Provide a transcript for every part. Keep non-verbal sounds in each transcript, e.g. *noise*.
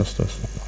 Asta, asta.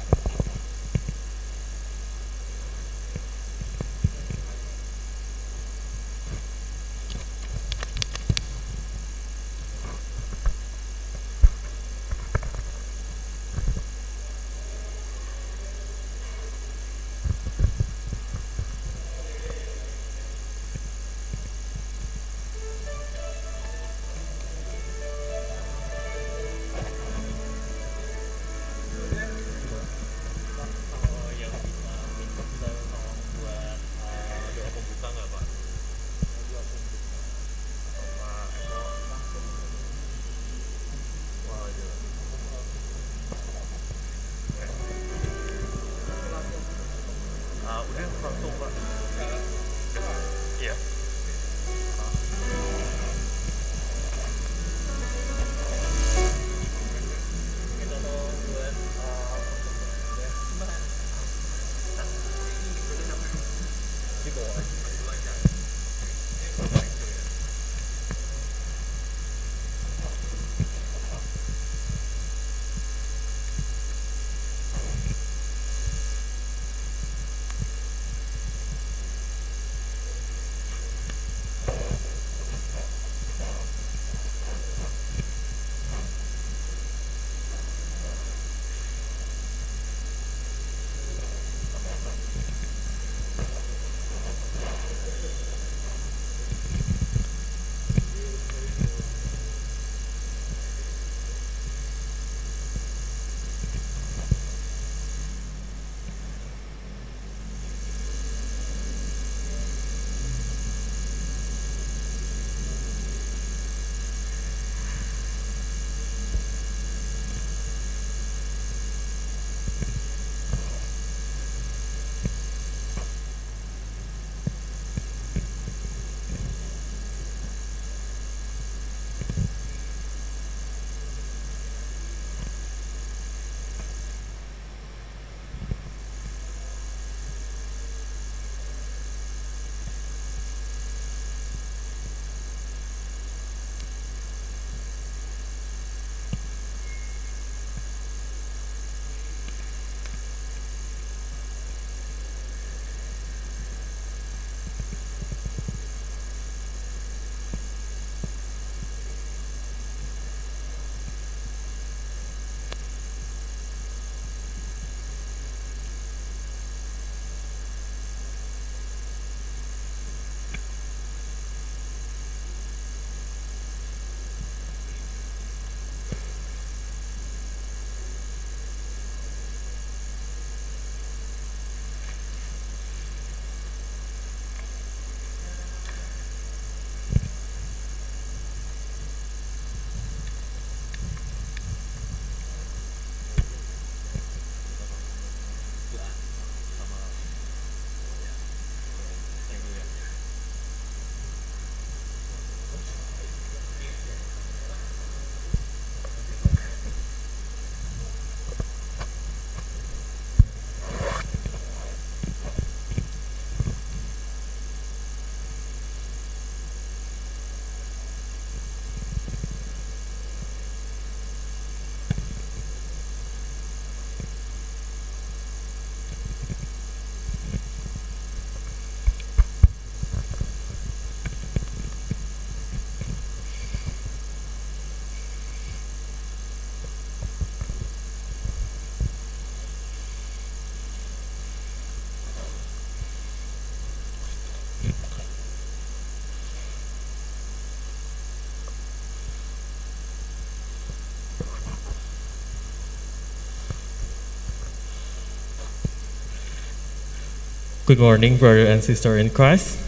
Good morning, brother and sister in Christ.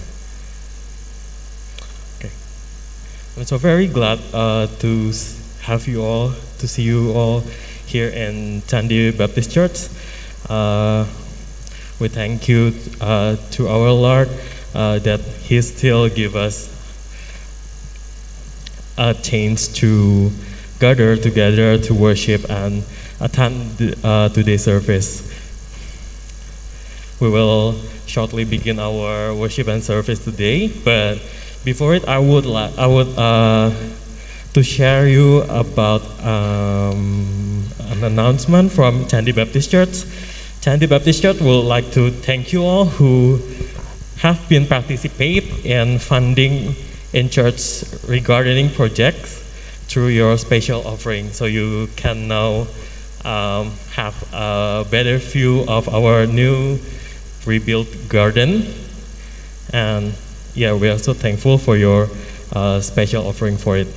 Okay. I'm so very glad uh, to have you all, to see you all here in Chandi Baptist Church. Uh, we thank you uh, to our Lord uh, that He still give us a chance to gather together to worship and attend uh, today's service. We will shortly begin our worship and service today, but before it, I would like I would uh, to share you about um, an announcement from Chandy Baptist Church. Chandy Baptist Church would like to thank you all who have been participate in funding in church regarding projects through your special offering. So you can now um, have a better view of our new rebuilt garden. And yeah, we are so thankful for your uh, special offering for it.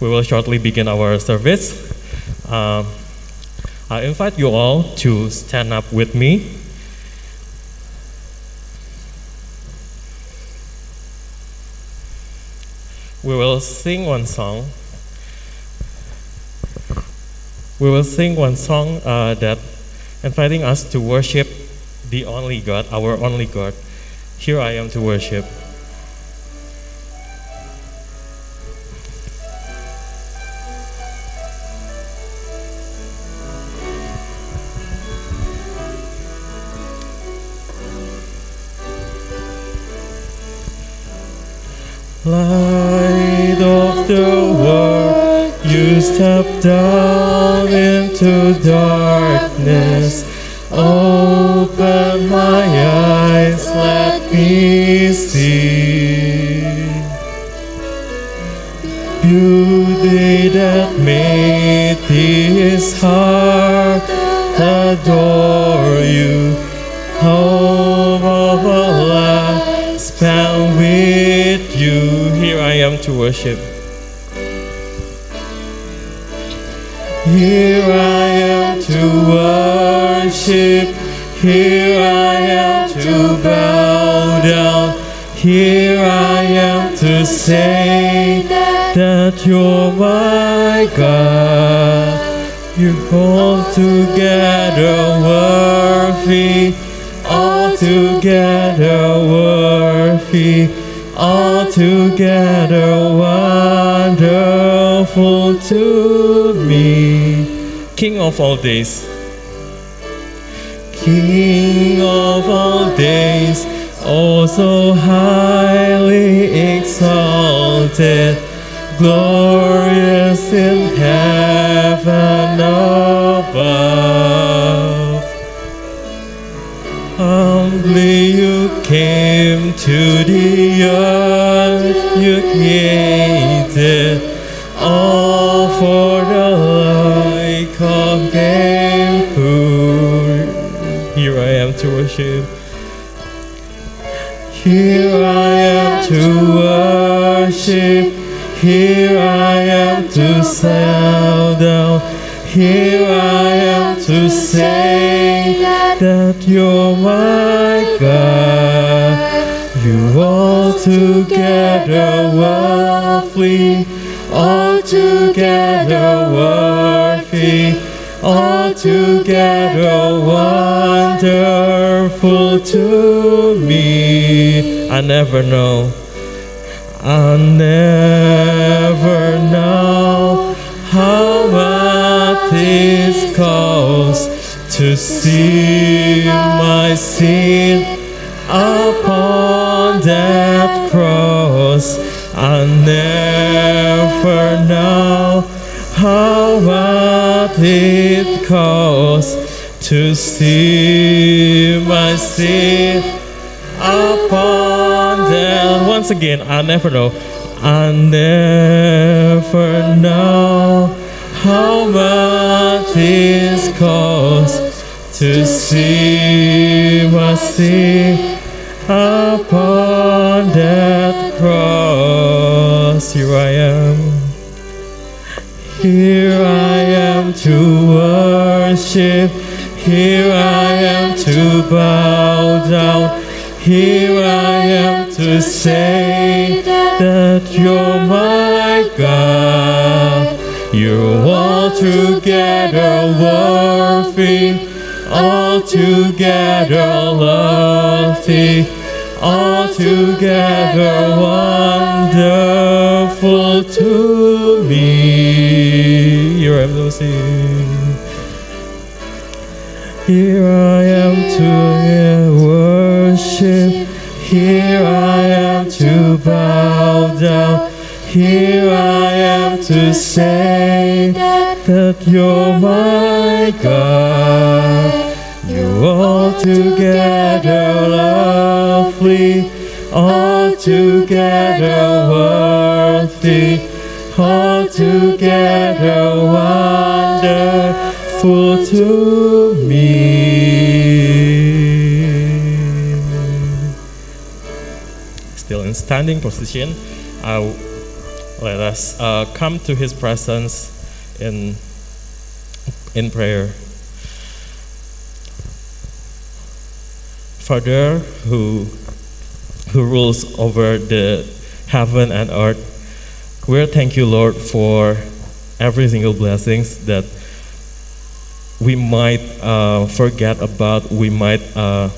We will shortly begin our service. Um, I invite you all to stand up with me. We will sing one song. We will sing one song uh, that inviting us to worship the only God, our only God. Here I am to worship. Light of the world, you step down into darkness. To worship. Here I am to worship. Here I am to bow down. Here I am to say that you're my God. You all together worthy, all together worthy, all together wonderful to me. King of all days, King of all days, oh so highly exalted, glorious in heaven above. Humbly came to the earth, you created all for the like of game. Here I am to worship. Here I am to worship. Here I am to sound down. Here I am to say that you're my God. Together worthy, all together worthy, all together wonderful to me. I never know. I never know how much it costs to see my sin upon never now. how much it costs to see my sin upon them. Once again, I never know. I never know how much it costs to see my sin upon that cross. Here I worship. Here I am to bow down. Here I am to say that you're my God. You're all together worthy, all together lovely, all together wonderful to me. Sing. Here I am to worship. Here I am to bow down. Here I am to say that you're my God. You're altogether lovely, altogether worthy, altogether wonderful to in standing position, let us uh, come to His presence in in prayer. Father, who who rules over the heaven and earth, we thank you, Lord, for every single blessings that we might uh, forget about, we might uh,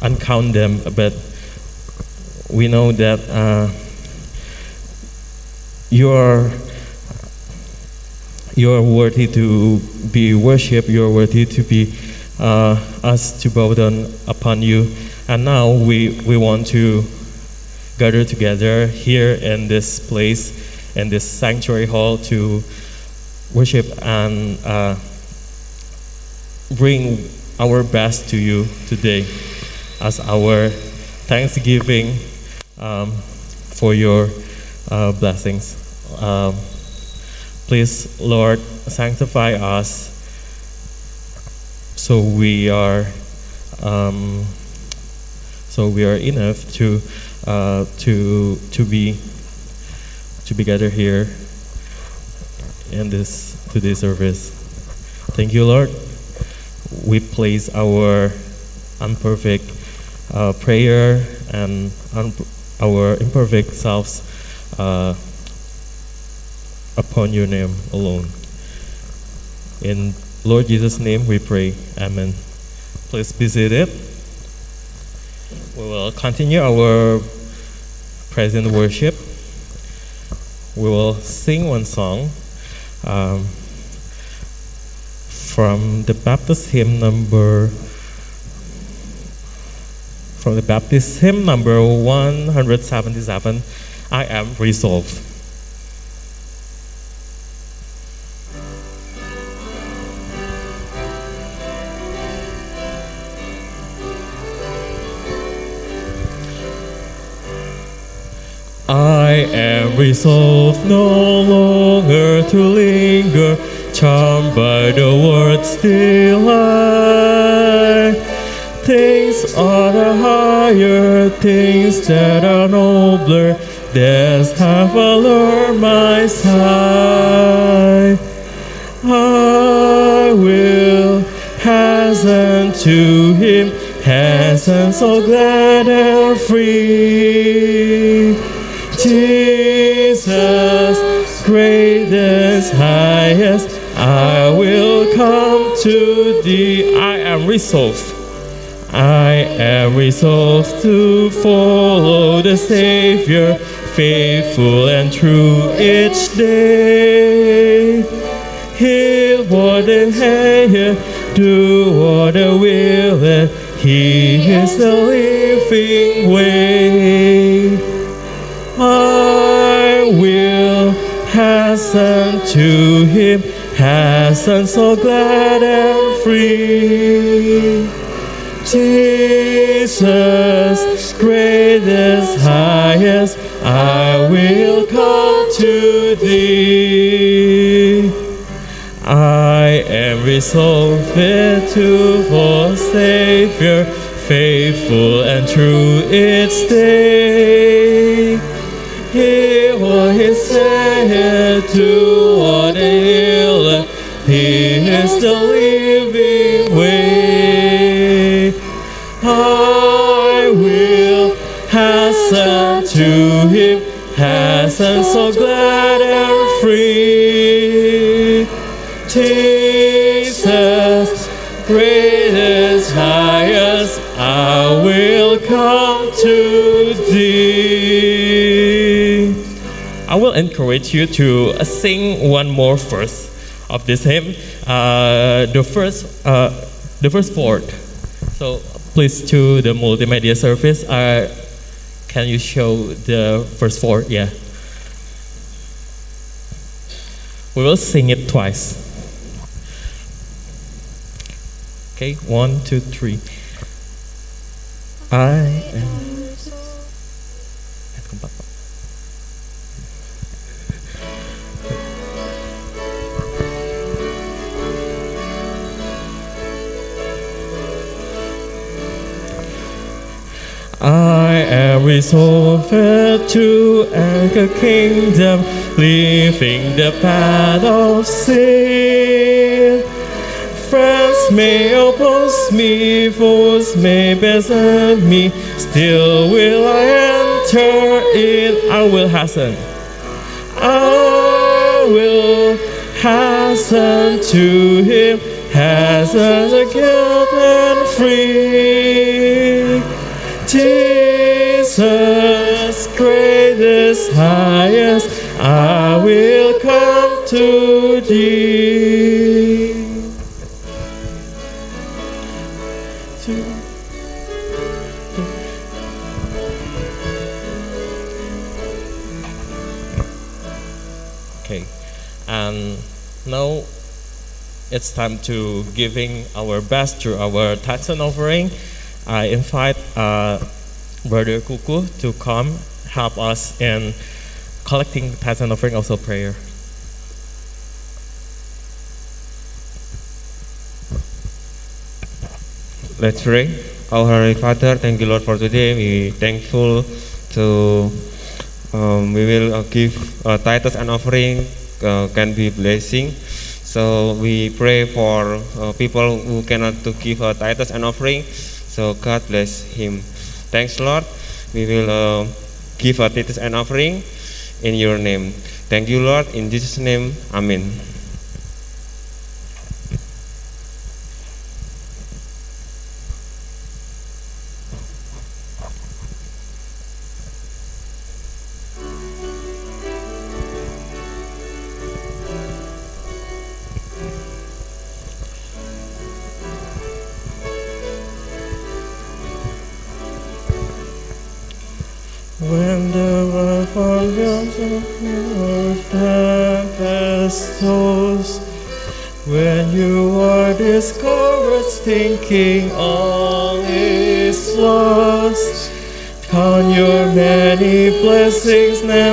uncount them, but we know that uh, you are you are worthy to be worshipped. You are worthy to be uh, us to bow down upon you. And now we we want to gather together here in this place, in this sanctuary hall, to worship and uh, bring our best to you today as our thanksgiving um, for your uh, blessings. Um, please, Lord, sanctify us so we are um, so we are enough to uh, to to be to be gathered here in this today's service. Thank you, Lord. We place our imperfect uh, prayer and our imperfect selves uh, upon your name alone. In Lord Jesus' name we pray. Amen. Please be seated. We will continue our present worship. We will sing one song um, from the Baptist hymn number from the Baptist hymn number 177 I am resolved. I am resolved no longer to linger, charmed by the words delight. Things are the higher, things that are nobler, that have allured my sight. I will hasten to him, hasten so glad and free. Jesus, greatest, highest, I will come to thee. I am resolved. I am resolved to follow the Savior, faithful and true each day. Hear what the hear, do what the will, and He is the living way. I will hasten to Him, hasten so glad and free. Jesus, greatest, highest, I will come to thee. I am resolved fit to for Savior, faithful and true each day. Will encourage you to uh, sing one more verse of this hymn. Uh, the first, uh, the first fourth. So please to the multimedia service. Uh, can you show the first four? Yeah. We will sing it twice. Okay, one, two, three. I am. I am resolved to anchor kingdom, leaving the path of sin. Friends may oppose me, foes may beset me, still will I enter in. I will hasten. I will hasten to him, hasten to guilt and free. Greatest, highest, I will come to thee. Okay, and now it's time to giving our best to our tithes and offering. I invite uh, Brother Kuku to come help us in collecting tithes and offering, also prayer. Let's pray. Our Heavenly Father, thank you, Lord, for today. We thankful to um, we will uh, give uh, titles and offering uh, can be blessing. So we pray for uh, people who cannot to give uh, titles and offering. So God bless him. Thanks, Lord. We will uh, give our titles and offering in your name. Thank you, Lord. In Jesus' name, Amen. All is lost, count your many blessings, name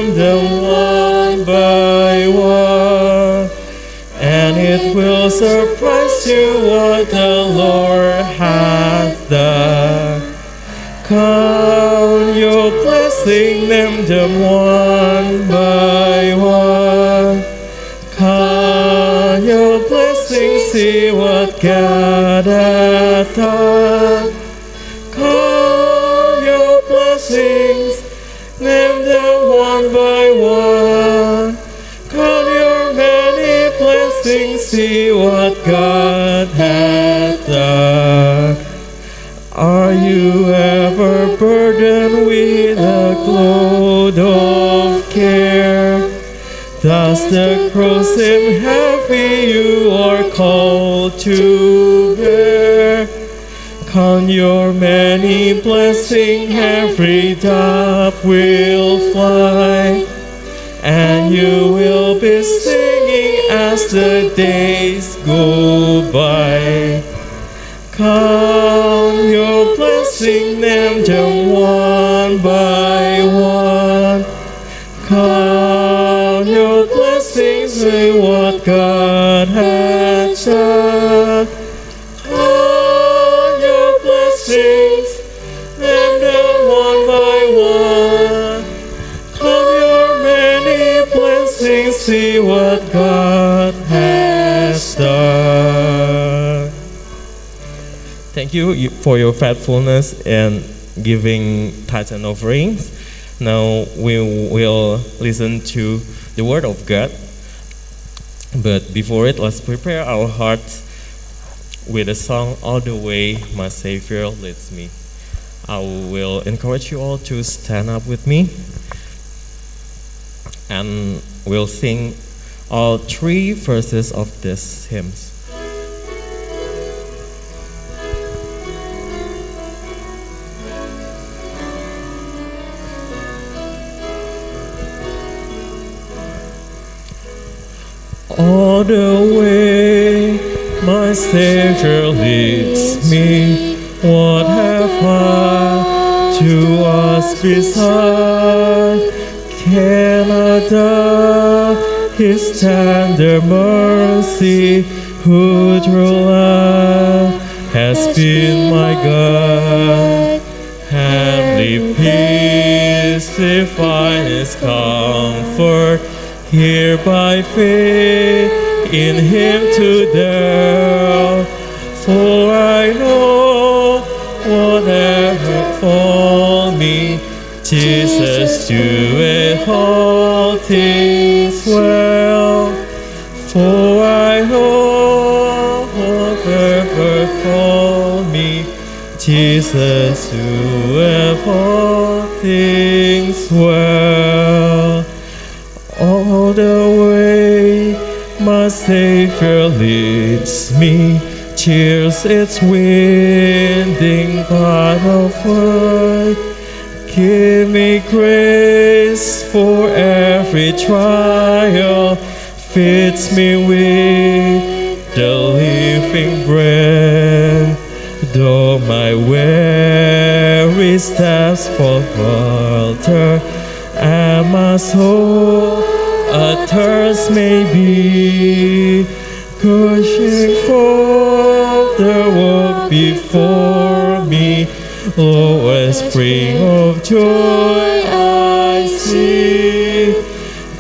see what God hath done. Are you ever burdened with a load of care? Does the cross seem heavy you are called to bear? Count your many blessings, go Thank you for your faithfulness in giving tithes and offerings. Now we will listen to the word of God. But before it, let's prepare our hearts with a song, All the Way My Savior Leads Me. I will encourage you all to stand up with me and we'll sing all three verses of this hymns. The way my Savior leads me. What have I to ask beside? Canada, His tender mercy, who through life has been my God. Heavenly peace, divine comfort, here by faith in Him to dwell. For I know whatever for me, Jesus doeth all things well. For I know whatever for me, Jesus doeth all things well. All the way my Savior leads me, cheers its winding path of life. Give me grace for every trial, fits me with the living bread. Though my weary steps fall falter, and my soul a thirst may be, gushing forth the work before me. Oh, a spring of joy I see,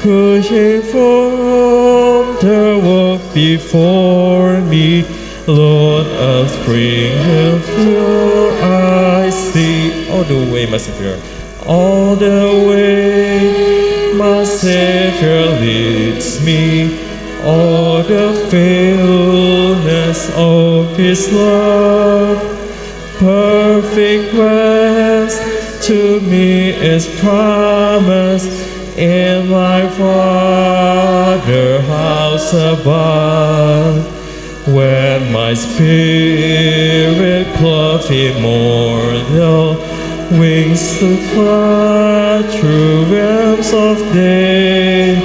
gushing forth the work before me. Lord, a spring of joy I see. All the way, my Savior. All the way, Savior leads me. All the fullness of His love perfect rest to me is promised in my Father house above. When my spirit clothed immortal wings to fly through realms of day,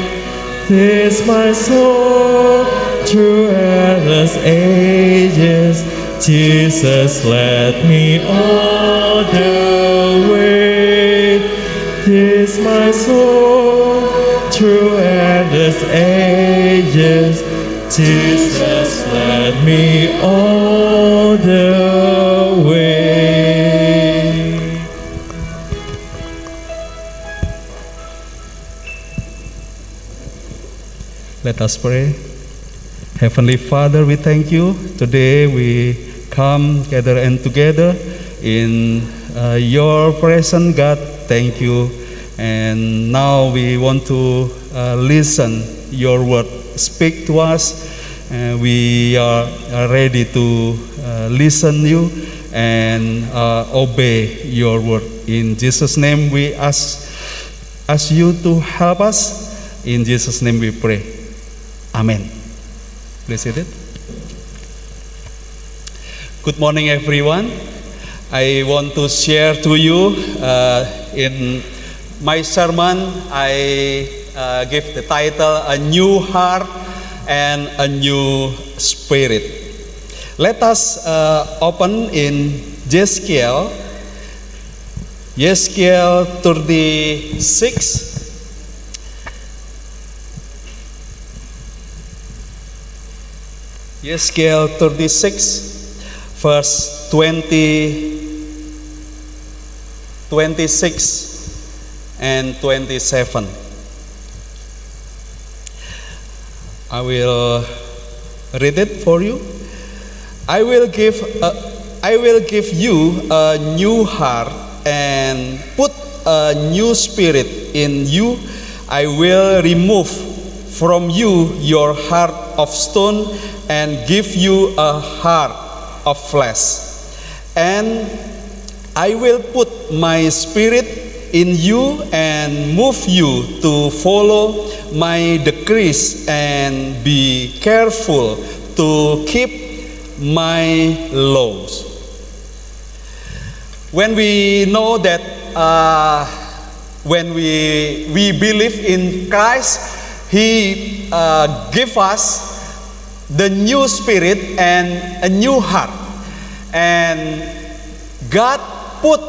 this my soul through endless ages. Jesus led me all the way. This my soul through endless ages. Jesus Let us pray. Heavenly Father, we thank you. Today we come gather and together in uh, your presence, God. Thank you. And now we want to uh, listen your word. Speak to us. Uh, we are, are ready to uh, listen you and uh, obey your word. In Jesus' name we ask, ask you to help us. In Jesus' name we pray. Amen. Sit it. Good morning, everyone. I want to share to you uh, in my sermon. I uh, give the title "A New Heart and a New Spirit." Let us uh, open in Jeskiel, Jeskiel 36. Ezekiel 36, verse 20, 26, and 27. I will read it for you. I will give a, I will give you a new heart and put a new spirit in you. I will remove from you your heart of stone and give you a heart of flesh. And I will put my spirit in you and move you to follow my decrees and be careful to keep my laws. When we know that uh, when we, we believe in Christ, He uh, give us the new spirit and a new heart. And God put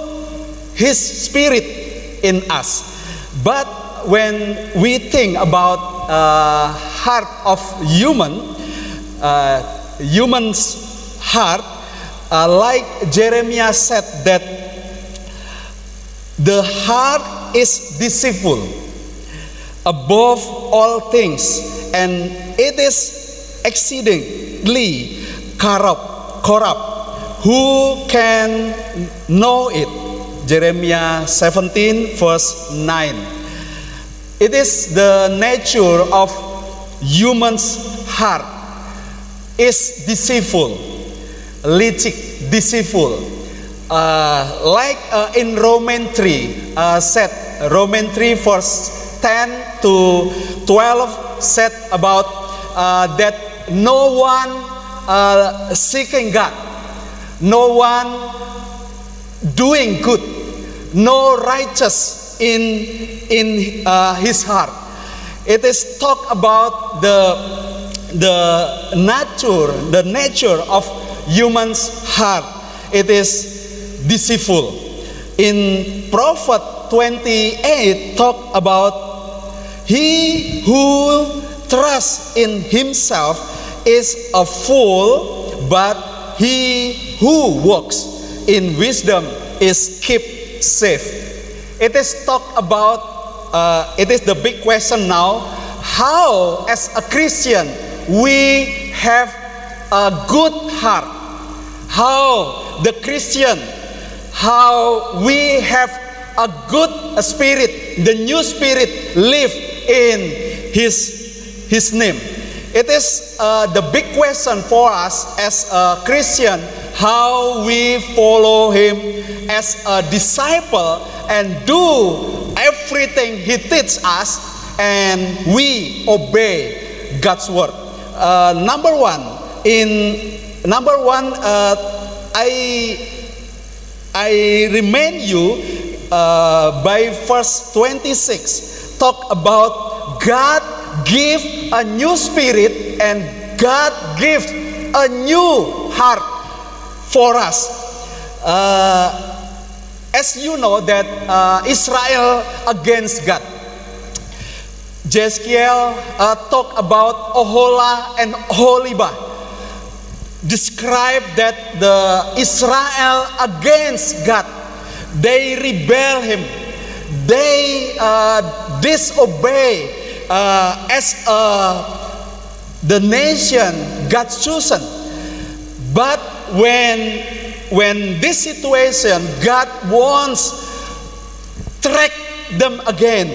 His spirit in us. But when we think about uh, heart of human, uh, human's heart, uh, like Jeremiah said that the heart is deceitful above all things and it is exceedingly corrupt corrupt. Who can know it? Jeremiah 17 verse 9 it is the nature of human's heart. Is deceitful licik deceitful. Uh, like uh, in Roman 3 uh, said Roman 3 verse 10 to 12 said about uh, that no one uh, seeking God. No one doing good. No righteous in in uh, his heart. It is talk about the the nature the nature of human's heart. It is deceitful. In Prophet 28 talk about he who trusts in himself is a fool, but he who walks in wisdom is kept safe. It is talk about uh, it is the big question now how as a Christian we have a good heart how the Christian how we have a good spirit, the new spirit live in his, his name. It is uh, the big question for us as a Christian how we follow him as a disciple and do everything he teaches us and we obey God's word. Uh, number one, in number one, uh, I I remind you uh, by verse 26 talk about God give a new spirit and God gives a new heart for us. Uh, as you know that uh, Israel against God. Jeskiel uh, talk about Ohola and Oholiba describe that the Israel against God, they rebel him, they uh, disobey uh, as uh, the nation God chosen. But when when this situation, God wants track them again.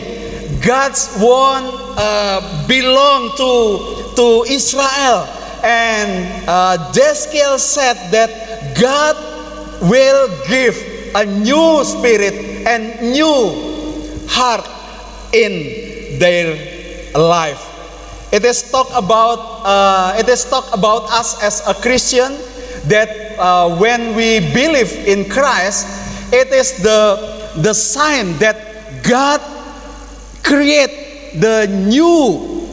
God's want uh, belong to to Israel and uh, said that God will give a new spirit and new heart in their life. It is talk about uh, it is talk about us as a Christian that uh, when we believe in Christ, it is the the sign that God create the new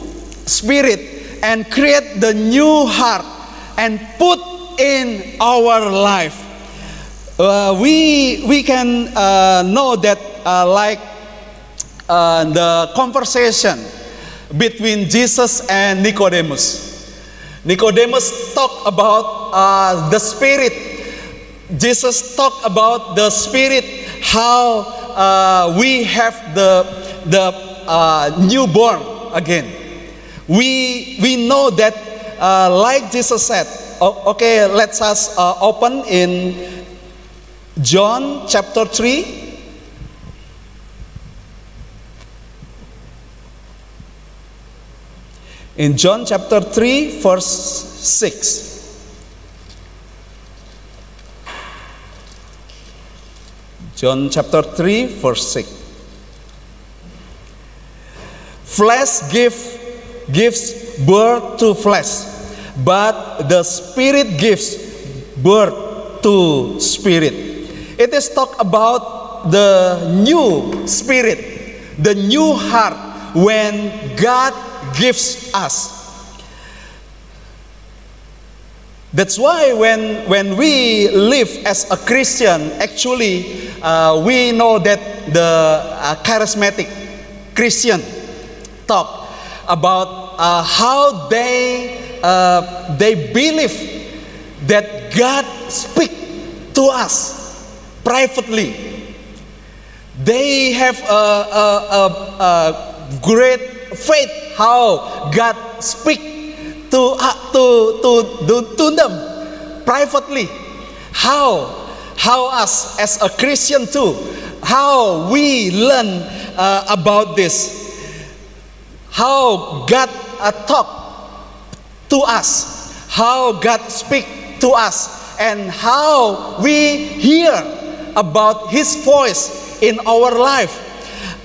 spirit and create the new heart and put in our life. Uh, we, we can uh, know that, uh, like uh, the conversation between Jesus and Nicodemus. Nicodemus talked about uh, the Spirit. Jesus talked about the Spirit, how uh, we have the, the newborn again we, we know that, uh, like Jesus said, okay, let's us uh, open in John chapter 3. In John chapter 3, verse 6. John chapter 3, verse 6. Flesh give gives birth to flesh, but the Spirit gives birth to spirit. It is talk about the new spirit, the new heart when God gives us. That's why when, when we live as a Christian, actually, uh, we know that the uh, charismatic Christian talk about uh, how they, uh, they believe that God speak to us privately. They have a, a, a, a great faith how God speak to, uh, to, to, to, to them privately. How? How us as a Christian too, how we learn uh, about this. How God uh, talk to us, how God speak to us, and how we hear about His voice in our life.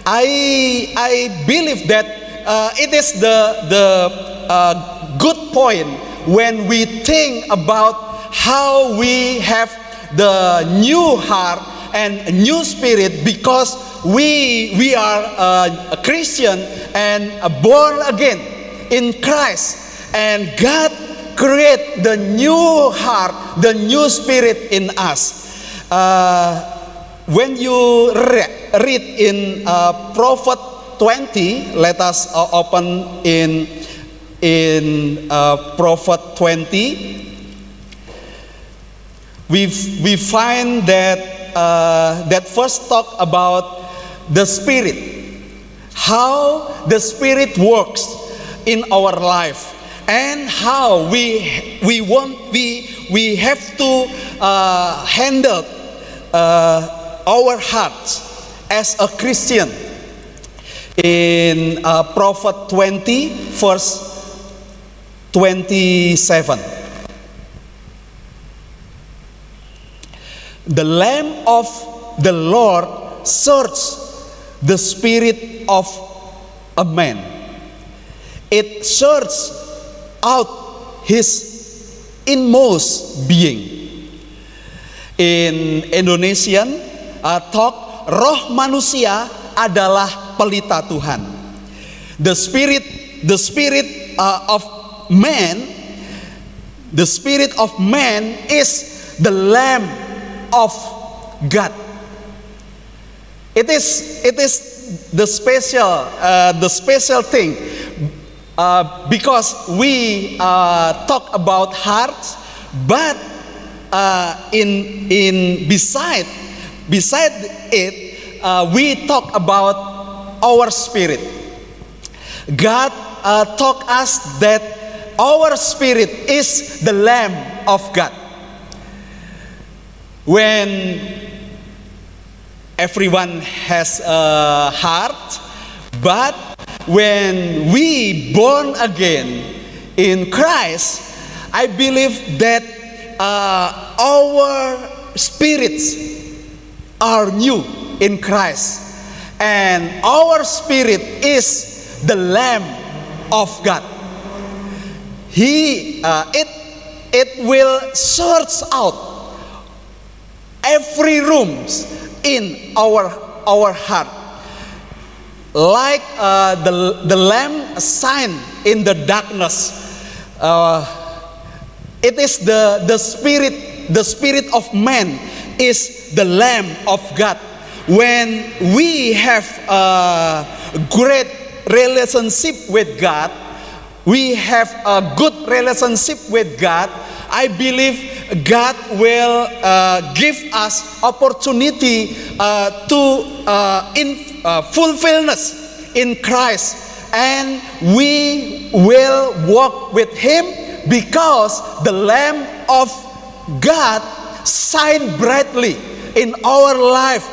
I, I believe that uh, it is the, the uh, good point when we think about how we have the new heart and new spirit because we, we are a Christian and born again in Christ. And God create the new heart, the new spirit in us. Uh, when you re- read in uh, Proverbs 20, let us uh, open in in uh, Proverbs 20. We we find that uh, that first talk about the Spirit, how the Spirit works in our life, and how we we want we we have to uh, handle uh, our hearts as a Christian. In uh, Prophet 20, verse 27. The Lamb of the Lord searches the spirit of a man. It searches out his inmost being. In Indonesian, uh, talk roh manusia adalah pelita Tuhan. The spirit, the spirit uh, of man, the spirit of man is the lamb of God. It is, it is the special, uh, the special thing uh, because we uh, talk about hearts, but uh, in in beside beside it, uh, we talk about our spirit. God uh, taught us that our spirit is the Lamb of God. When everyone has a heart, but when we born again in Christ, I believe that uh, our spirits are new in Christ, and our spirit is the Lamb of God. He uh, it it will search out every rooms in our our heart like uh, the the lamp sign in the darkness uh, it is the the spirit the spirit of man is the lamb of god when we have a great relationship with god we have a good relationship with god i believe God will uh, give us opportunity uh, to uh, in uh, fulfillness in Christ, and we will walk with Him because the Lamb of God shine brightly in our life,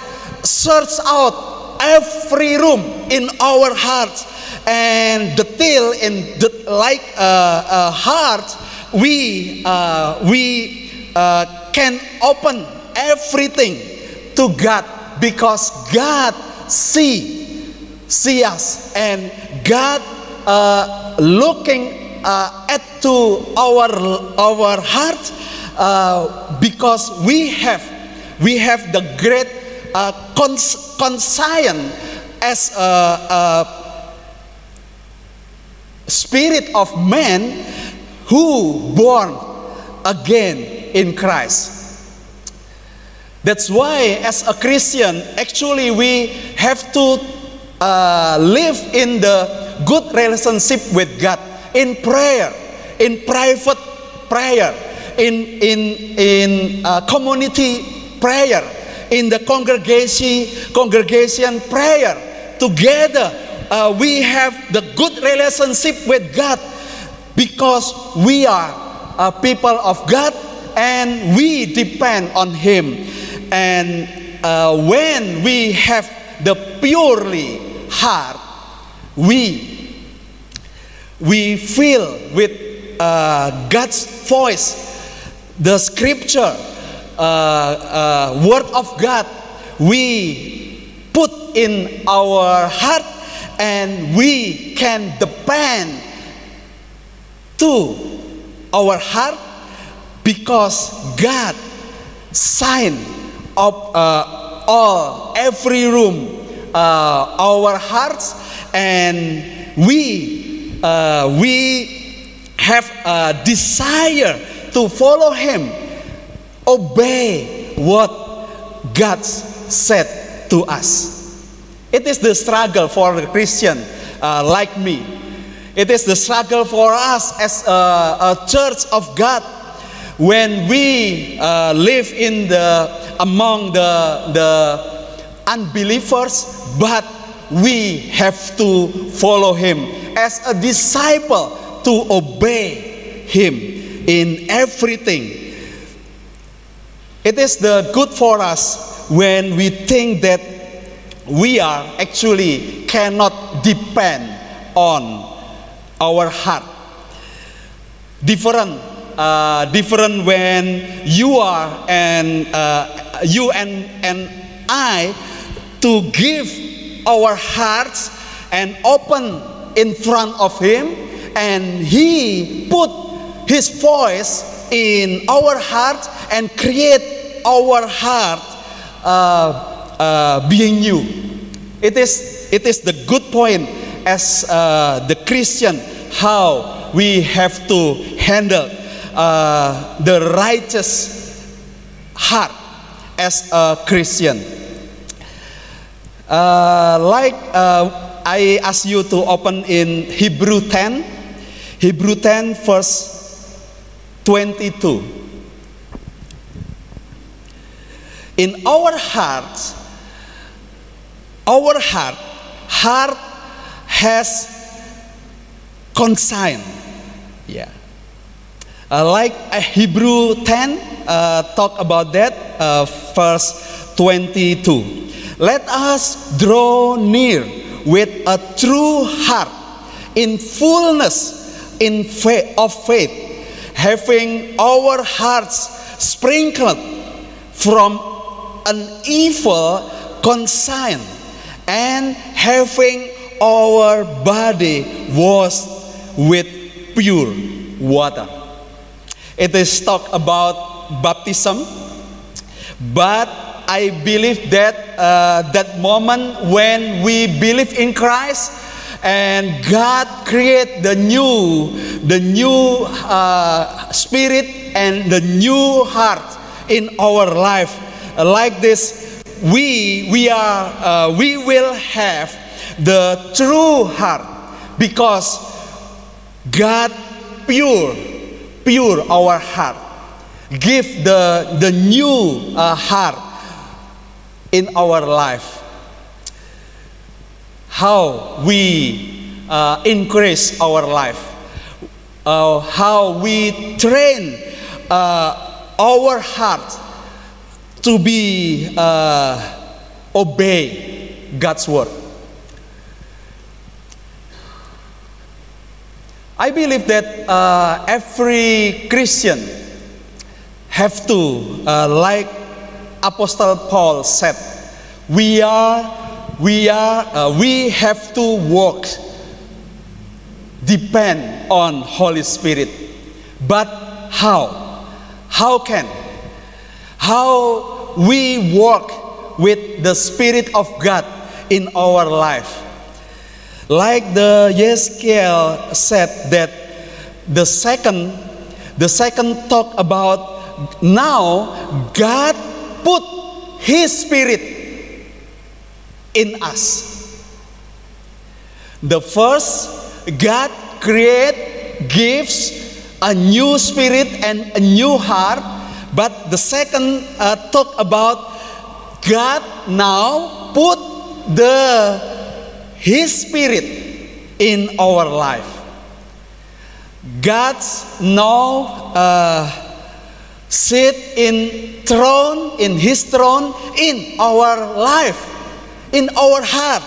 search out every room in our hearts, and the till in the like uh, uh, heart we uh, we uh, can open everything to God because God see see us. And God uh, looking uh, at to our our heart uh, because we have we have the great uh, cons- as a, a spirit of man who born again in Christ. That's why, as a Christian, actually we have to uh, live in the good relationship with God in prayer, in private prayer, in in in uh, community prayer, in the congregation congregation prayer. Together, uh, we have the good relationship with God because we are a people of God and we depend on Him. And uh, when we have the purely heart, we we feel with uh, God's voice, the Scripture, uh, uh, Word of God. We put in our heart, and we can depend to our heart because God signed up uh, all every room uh, our hearts and we uh, we have a desire to follow him obey what God said to us. It is the struggle for the Christian uh, like me. It is the struggle for us as a, a church of God when we uh, live in the among the the unbelievers but we have to follow him as a disciple to obey him in everything it is the good for us when we think that we are actually cannot depend on our heart. Different uh, different when you are and uh, you and and I to give our hearts and open in front of him and he put his voice in our heart and create our heart uh, uh, being new it is it is the good point as uh, the christian how we have to handle uh, the righteous heart as a Christian. Uh, like uh, I ask you to open in Hebrew 10, Hebrew 10, verse 22. In our hearts, our heart, heart has consign. Yeah. Uh, like uh, Hebrew 10 uh, talk about that, uh, verse 22. Let us draw near with a true heart in fullness in faith, of faith, having our hearts sprinkled from an evil conscience and having our body washed with pure water. It is talk about baptism, but I believe that uh, that moment when we believe in Christ and God create the new, the new uh, spirit and the new heart in our life. like this, we we are uh, we will have the true heart because God pure, pure our heart. Give the, the new uh, heart in our life. How we uh, increase our life. Uh, how we train uh, our heart to be uh, obey God's word. I believe that uh, every Christian have to, uh, like Apostle Paul said, we are, we are, uh, we have to walk, depend on Holy Spirit. But how? How can? How we walk with the Spirit of God in our life? Like the Yeskiel said that the second, the second talk about now God put His Spirit in us. The first, God create, gives a new spirit and a new heart. But the second uh, talk about God now put the His Spirit in our life. God's now uh, sit in throne in His throne in our life, in our heart.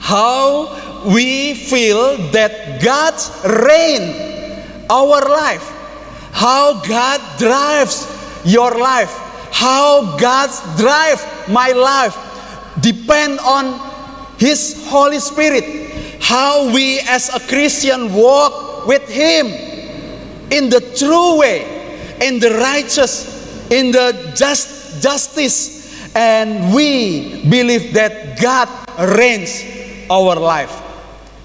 How we feel that God's reign our life, how God drives your life, how God drives my life depend on His Holy Spirit. How we as a Christian walk with Him in the true way, in the righteous, in the just justice, and we believe that God reigns our life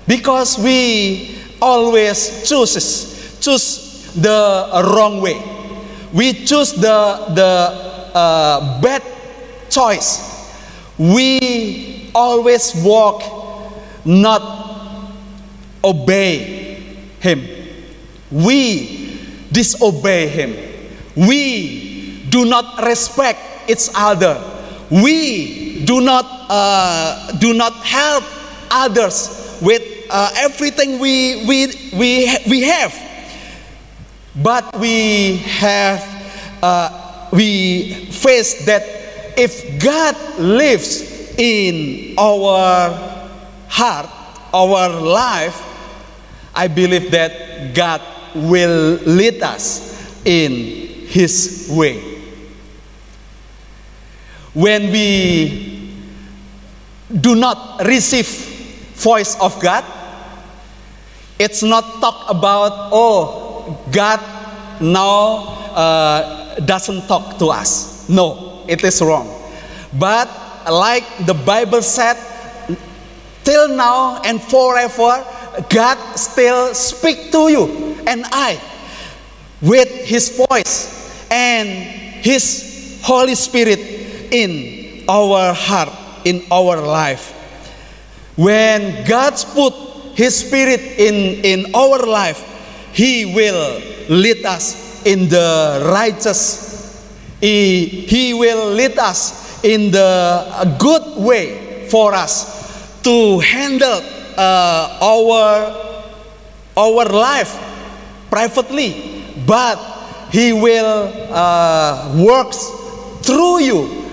because we always chooses choose the wrong way. We choose the the uh, bad choice. We always walk not obey him. We disobey him. We do not respect each other. We do not uh, do not help others with uh, everything we, we, we, we have. But we have, uh, we face that if God lives in our heart, our life, I believe that God will lead us in His way. When we do not receive voice of God, it's not talk about oh God now uh, doesn't talk to us. No, it is wrong. But like the Bible said, till now and forever, God still speak to you and I with His voice and His Holy Spirit in our heart, in our life. When God's put His Spirit in, in our life, He will lead us in the righteous. He, he will lead us in the good way for us to handle uh, our our life privately, but He will uh, works through you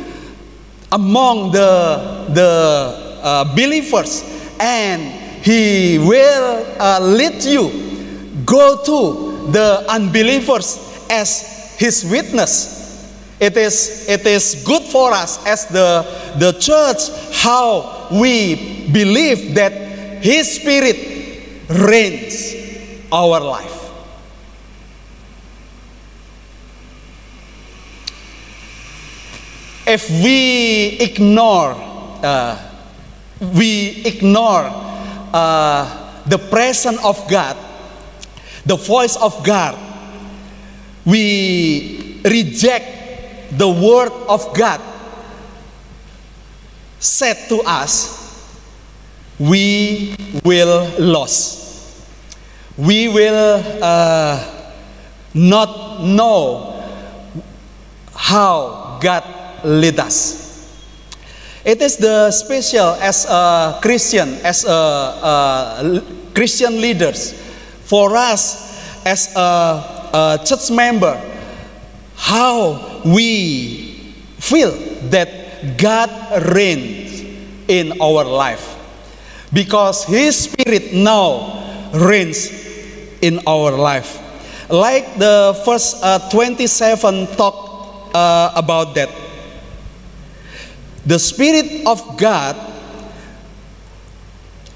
among the the uh, believers, and He will uh, lead you go to the unbelievers as His witness. It is, it is good for us as the, the church how we believe that His Spirit reigns our life. If we ignore, uh, we ignore uh, the presence of God, the voice of God, we reject the word of God said to us, we will lose. We will uh, not know how God lead us. It is the special as a Christian, as a, a Christian leaders, for us as a, a church member, how we feel that God reigns in our life because His Spirit now reigns in our life. Like the first uh, 27 talk uh, about that. The Spirit of God,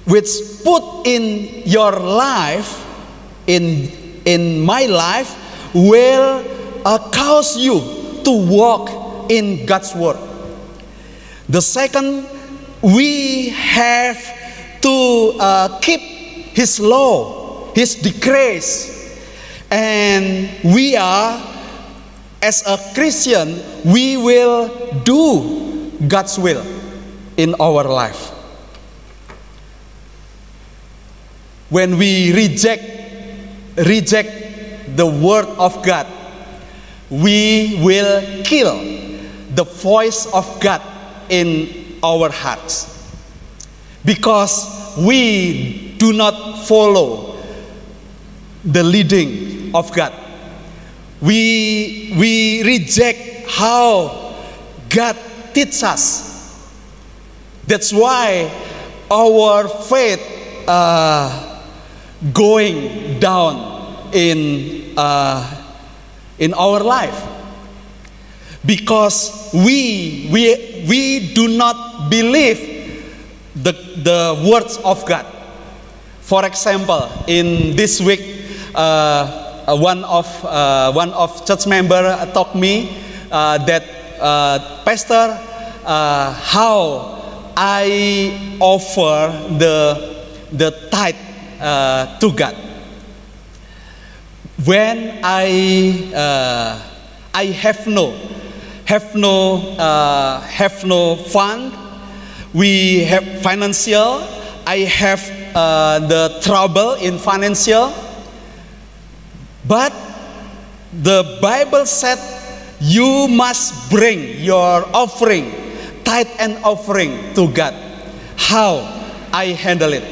which put in your life, in, in my life, will uh, cause you to walk in God's Word. The second, we have to uh, keep His law, His decrees. And we are, as a Christian, we will do God's will in our life. When we reject, reject the word of God, we will kill the voice of God in our hearts because we do not follow the leading of God. We, we reject how God teaches us. That's why our faith uh, going down in, uh, in our life because we, we, we do not believe the, the words of God. For example, in this week, uh, one of uh, one of church member told me uh, that uh, Pastor, uh, how I offer the the tithe to God. When I I have no have no have no fund we have financial i have uh, the trouble in financial but the bible said you must bring your offering tithe and offering to god how i handle it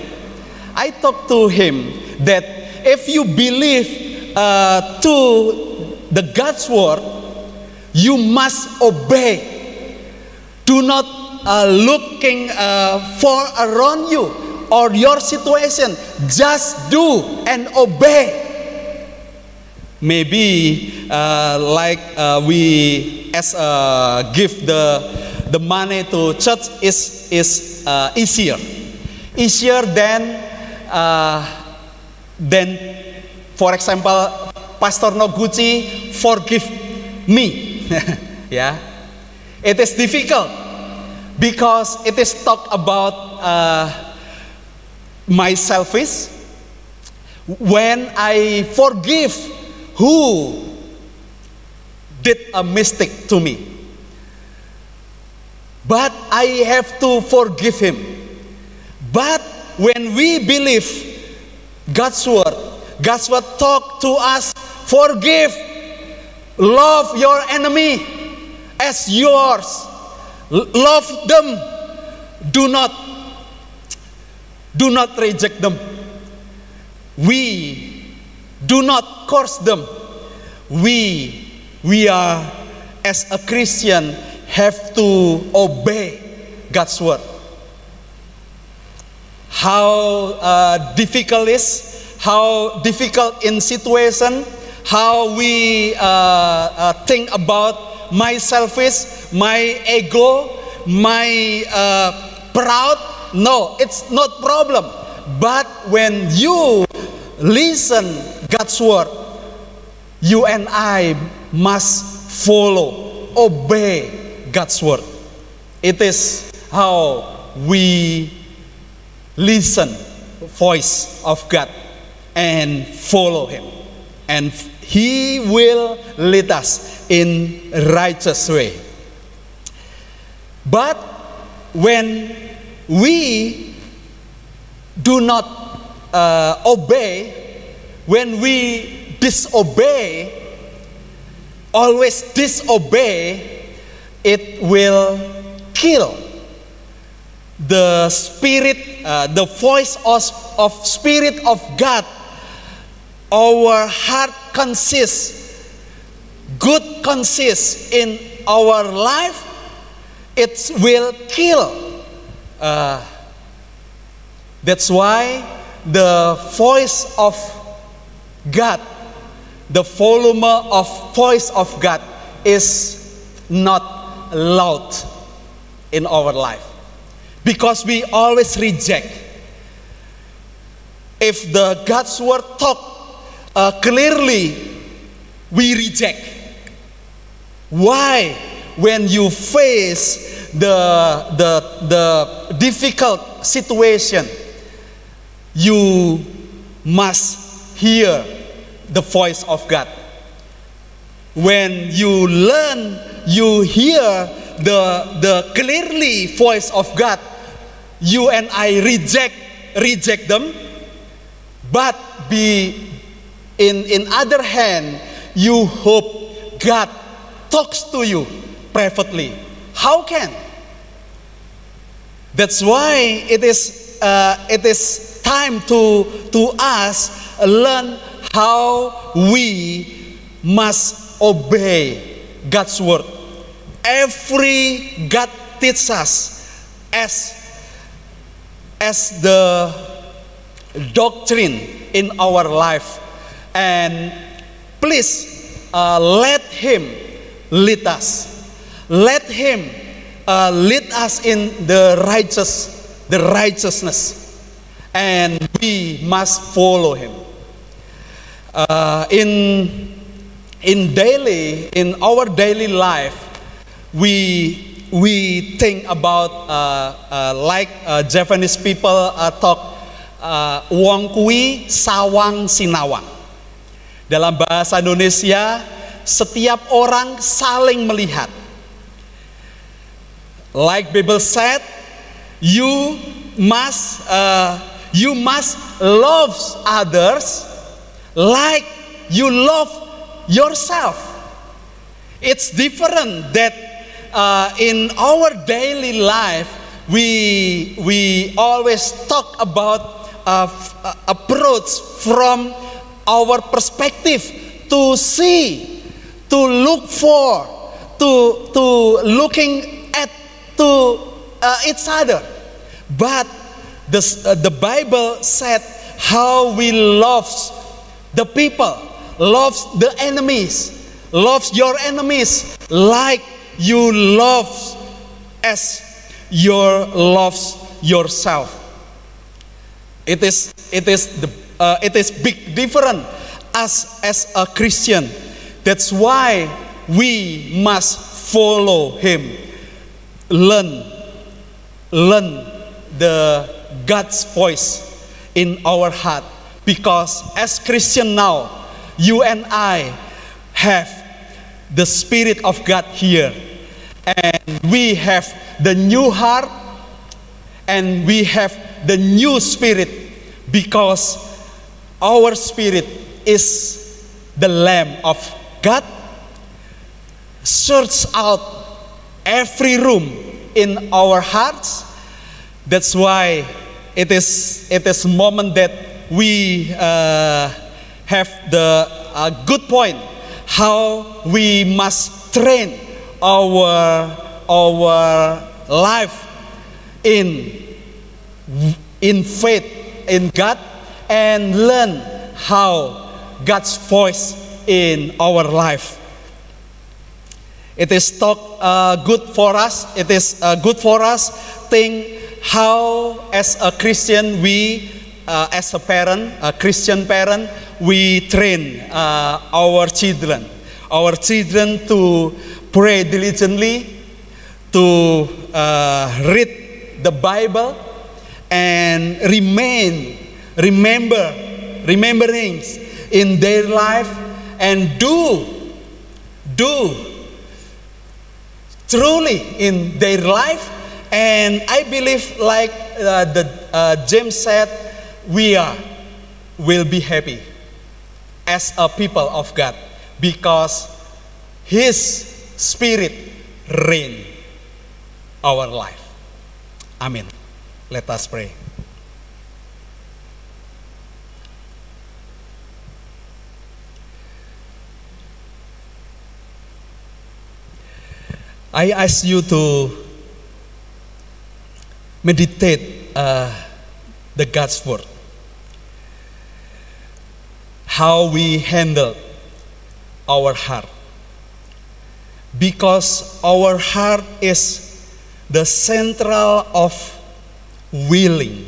i talked to him that if you believe uh, to the god's word you must obey do not uh, looking uh, for around you or your situation. Just do and obey. Maybe uh, like uh, we as uh, give the the money to church is is uh, easier, easier than than for example Pastor Noguchi forgive me. *laughs* yeah, it is difficult because it is talk about uh, my selfish when i forgive who did a mistake to me but i have to forgive him but when we believe god's word god's word talk to us forgive love your enemy as yours Love them. Do not do not reject them. We do not curse them. We we are as a Christian have to obey God's word. How uh, difficult is how difficult in situation how we uh, uh, think about my selfish, my ego, my uh, proud. No, it's not problem. But when you listen God's word, you and I must follow, obey God's word. It is how we listen voice of God and follow him and he will lead us in righteous way. But when we do not uh, obey, when we disobey, always disobey, it will kill the spirit, uh, the voice of, of spirit of God our heart consists, good consists in our life, it will kill. Uh, that's why the voice of God, the volume of voice of God is not loud in our life because we always reject if the god's word talk uh, clearly we reject. Why? When you face the, the, the difficult situation, you must hear the voice of God. When you learn, you hear the, the clearly voice of God, you and I reject reject them, but be in in other hand, you hope God talks to you privately. How can? That's why it is uh, it is time to to us learn how we must obey God's word. Every God teaches us as as the doctrine in our life. And please uh, let Him lead us. Let Him uh, lead us in the righteous, the righteousness, and we must follow Him. Uh, in in daily, in our daily life, we we think about uh, uh, like uh, Japanese people uh, talk uh, wong kui sawang sinawang. Dalam bahasa Indonesia, setiap orang saling melihat. Like Bible said, you must uh, you must love others like you love yourself. It's different that uh, in our daily life, we, we always talk about uh, uh, approach from our perspective to see, to look for, to, to looking at to uh, each other. But the, uh, the Bible said how we love the people, loves the enemies, loves your enemies like you love as your loves yourself. It is it is the uh, it is big different as as a Christian. That's why we must follow Him, learn learn the God's voice in our heart. Because as Christian now, you and I have the Spirit of God here. And we have the new heart and we have the new spirit because our spirit is the Lamb of God. Search out every room in our hearts. That's why it is it is moment that we uh, have the uh, good point how we must train our our life in in faith in God and learn how God's voice in our life. It is talk uh, good for us. It is uh, good for us. Think how, as a Christian, we, uh, as a parent, a Christian parent, we train uh, our children, our children to pray diligently, to uh, read the Bible, and remain, remember, rememberings in their life, and do, do truly in their life. And I believe, like uh, the uh, James said, we are will be happy as a people of God because His Spirit reign our life. Amen. Let us pray. I ask you to meditate uh, the God's word. How we handle our heart. Because our heart is the central of willing,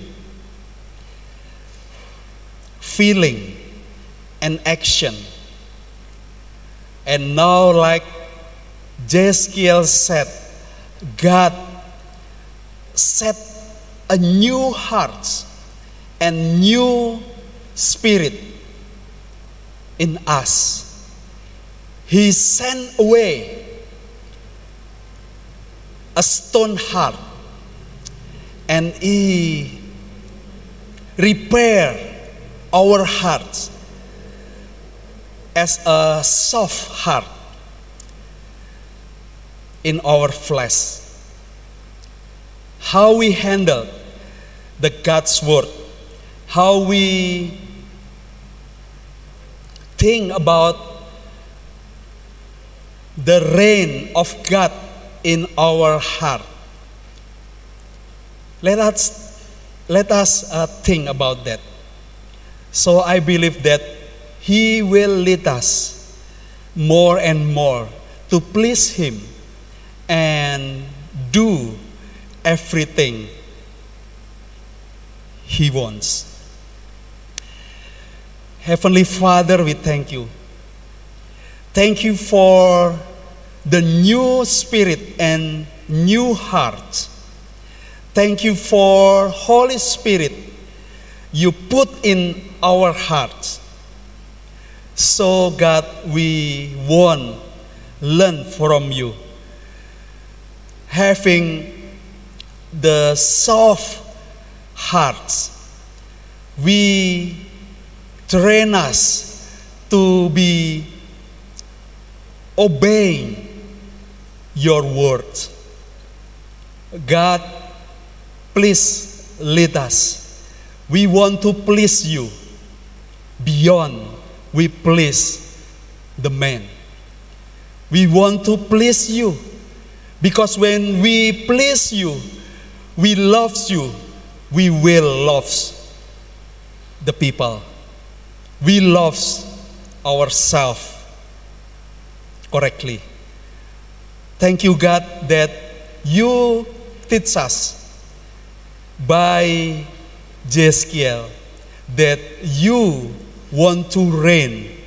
feeling, and action. And now, like Jeskiel said, God set a new heart and new spirit in us. He sent away a stone heart and he repair our hearts as a soft heart in our flesh. How we handle the God's word, how we think about the reign of God in our heart. Let us let us uh, think about that. So I believe that He will lead us more and more to please Him and do everything He wants. Heavenly Father, we thank you. Thank you for the new spirit and new heart. Thank you for Holy Spirit you put in our hearts. So God, we want learn from you. Having the soft hearts, we train us to be obeying your words. God, please lead us. We want to please you beyond we please the man. We want to please you because when we please you, we love you, we will love the people. We love ourselves correctly. Thank you, God, that you teach us by Jeskiel that you want to reign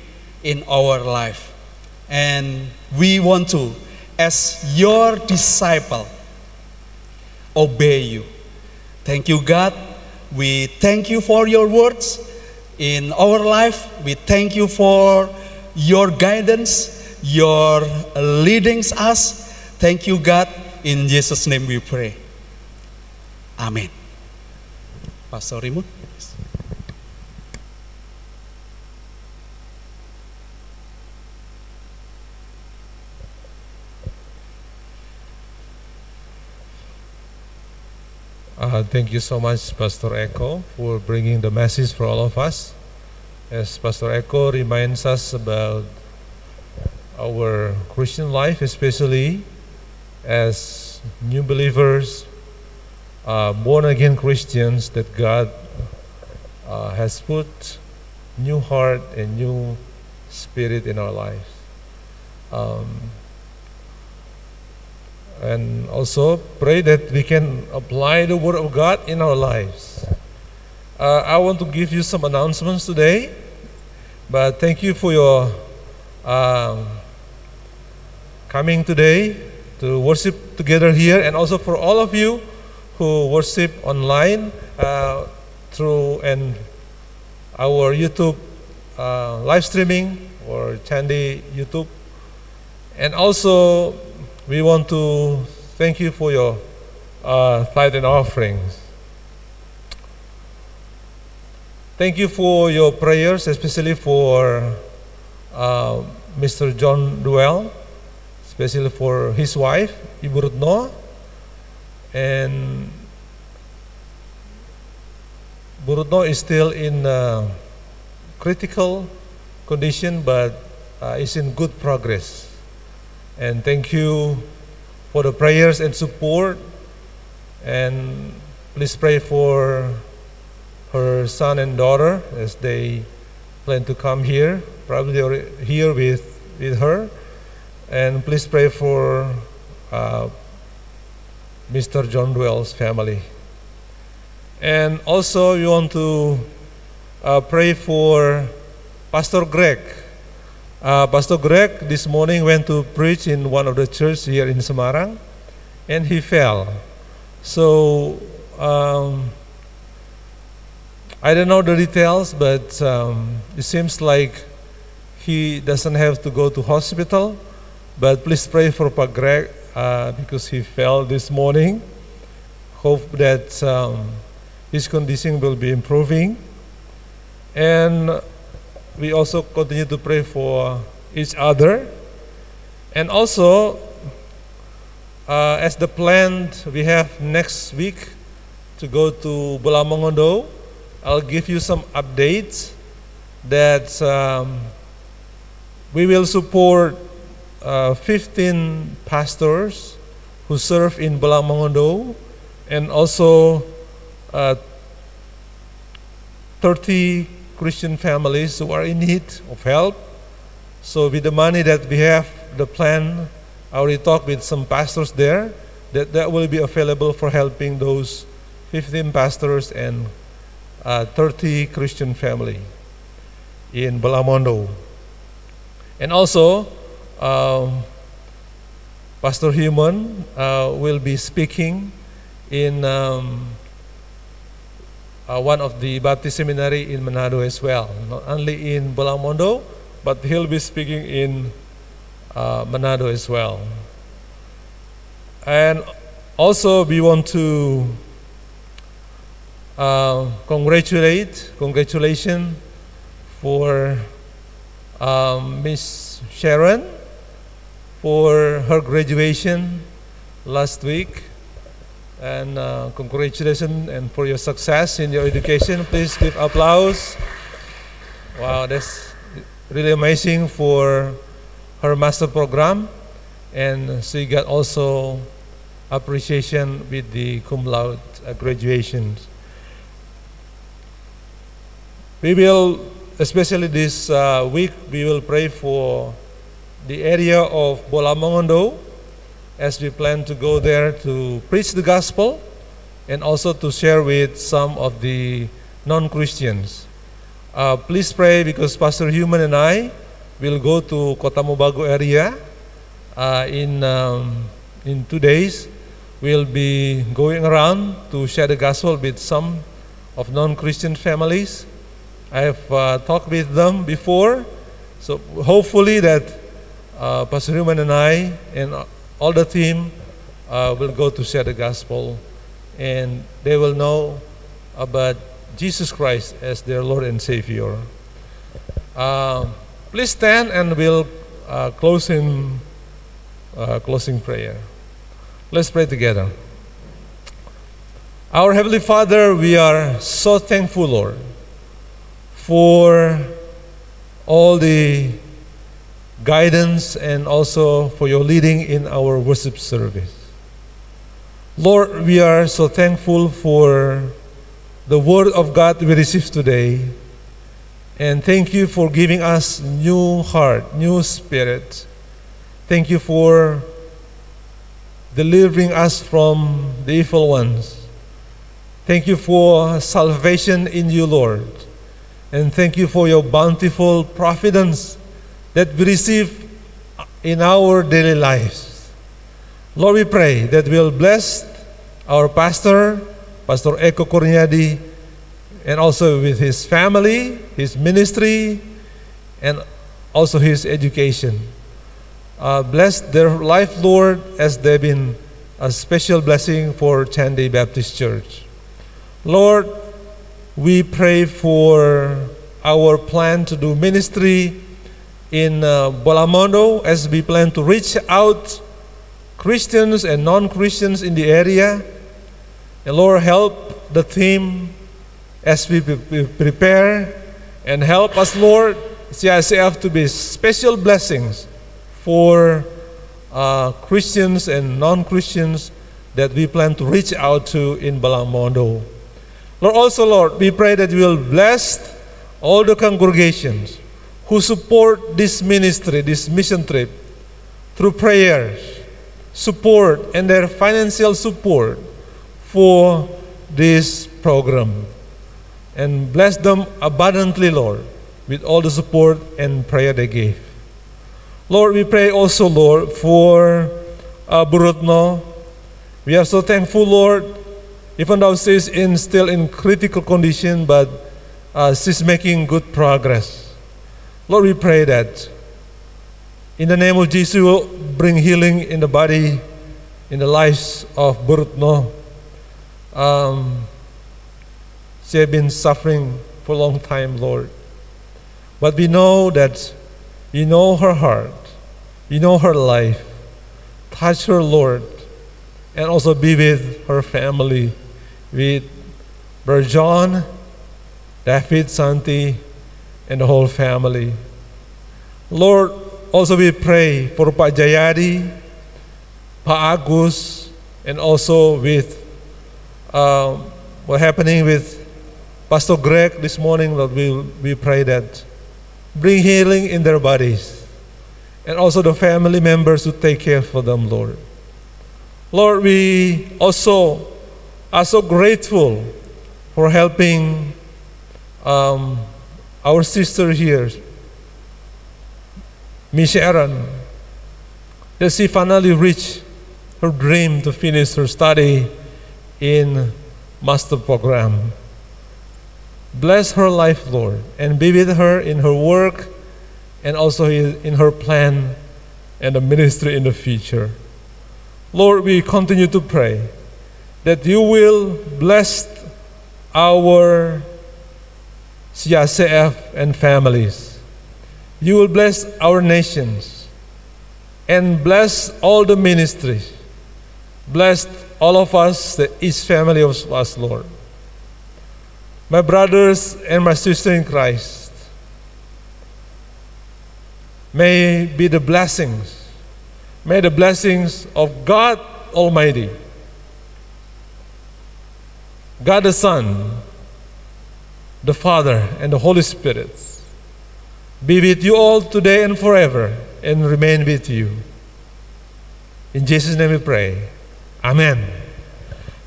in our life. And we want to, as your disciple, obey you. Thank you, God. We thank you for your words in our life. We thank you for your guidance, your leading us. Thank you, God. In Jesus' name we pray. Amen. Pastor Raymond. Uh, thank you so much, Pastor Eko, for bringing the message for all of us. As Pastor Eko reminds us about our Christian life, especially as new believers, uh, born again Christians, that God uh, has put new heart and new spirit in our lives. Um, and also pray that we can apply the Word of God in our lives. Uh, I want to give you some announcements today, but thank you for your um, coming today to worship together here, and also for all of you who worship online uh, through and our YouTube uh, live streaming or Chandy YouTube, and also we want to thank you for your uh, tithe and offerings. Thank you for your prayers, especially for uh, Mr. John Duell, especially for his wife, Ibu Rutno, and Burutno is still in uh, critical condition, but uh, is in good progress. And thank you for the prayers and support. And please pray for her son and daughter as they plan to come here, probably here with, with her. And please pray for uh, Mr. John Dwell's family. And also, we want to uh, pray for Pastor Greg uh, Pastor Greg this morning went to preach in one of the churches here in Semarang, and he fell. So um, I don't know the details, but um, it seems like he doesn't have to go to hospital. But please pray for Pa Greg uh, because he fell this morning. Hope that um, his condition will be improving. And we also continue to pray for each other. And also, uh, as the plan we have next week to go to Bolaang Mongondow, I'll give you some updates that um, we will support uh, 15 pastors who serve in Bolaang Mongondow and also uh, 30 Christian families who are in need of help. So with the money that we have, the plan, I already talked with some pastors there, that that will be available for helping those 15 pastors and uh, 30 Christian family in Belamondo. And also, um, Pastor Human uh, will be speaking in um, uh, one of the Baptist seminary in Manado as well. Not only in Belamondo, but he'll be speaking in uh, Manado as well. And also, we want to uh, congratulate, congratulations for um, Miss Sharon for her graduation last week. And uh, congratulations and for your success in your education. Please give applause. Wow, that's really amazing for her master program. And she got also appreciation with the cum laude graduation. We will, especially this uh, week, we will pray for the area of Bolaang Mongondow as we plan to go there to preach the gospel and also to share with some of the non-Christians. Uh, please pray because Pastor Human and I will go to Kotamobagu area uh, in, um, in two days. We'll be going around to share the gospel with some of non-Christian families I have uh, talked with them before, so hopefully that uh, Pastor Human and I and all the team uh, will go to share the gospel, and they will know about Jesus Christ as their Lord and Savior. Uh, please stand and we'll uh, close in uh, closing prayer. Let's pray together. Our Heavenly Father, we are so thankful, Lord for all the guidance and also for your leading in our worship service. Lord, we are so thankful for the word of God we received today. And thank you for giving us new heart, new spirit. Thank you for delivering us from the evil ones. Thank you for salvation in you, Lord. And thank you for your bountiful providence that we receive in our daily lives. Lord, we pray that we'll bless our pastor, Pastor Eko Kurniadi, and also with his family, his ministry, and also his education. Uh, bless their life, Lord, as they've been a special blessing for Chandy Baptist Church. Lord, we pray for our plan to do ministry in uh, Bolamondo as we plan to reach out Christians and non-Christians in the area. And Lord, help the team as we prepare and help us, Lord, CICF to be special blessings for uh, Christians and non-Christians that we plan to reach out to in Balamondo. Lord, also, Lord, we pray that you will bless all the congregations who support this ministry, this mission trip, through prayers, support, and their financial support for this program. And bless them abundantly, Lord, with all the support and prayer they gave. Lord, we pray also, Lord, for uh, Burutno. We are so thankful, Lord, even though she's in, still in critical condition, but uh, she's making good progress. Lord, we pray that in the name of Jesus, you will bring healing in the body, in the lives of Burutno. Um, she has been suffering for a long time, Lord. But we know that you know her heart, you know her life. Touch her, Lord, and also be with her family, with Brother John, David, Santi, and the whole family. Lord, also we pray for Pak Jayadi, Pak Agus, and also with um, what happening with Pastor Greg this morning, Lord, we, we pray that bring healing in their bodies and also the family members who take care for them, Lord. Lord, we also are so grateful for helping um, our sister here, Miss Sharon, that she finally reached her dream to finish her study in master program. Bless her life, Lord, and be with her in her work and also in her plan and the ministry in the future. Lord, we continue to pray that you will bless our CRCF and families. You will bless our nations and bless all the ministries. Bless all of us, the each family of us, Lord. My brothers and my sisters in Christ, may be the blessings, may the blessings of God Almighty, God the Son, the Father, and the Holy Spirit be with you all today and forever and remain with you. In Jesus' name we pray. Amen.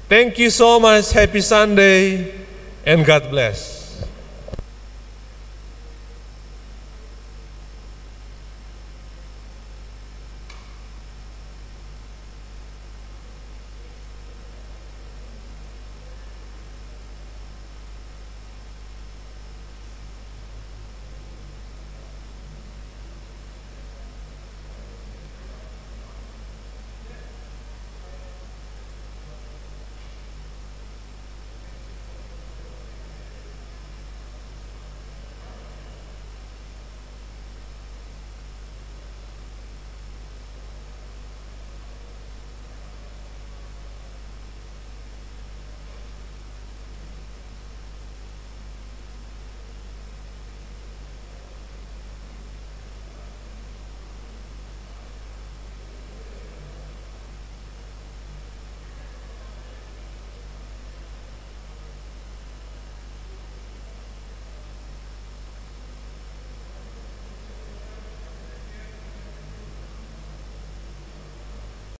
Thank you so much. Happy Sunday and God bless.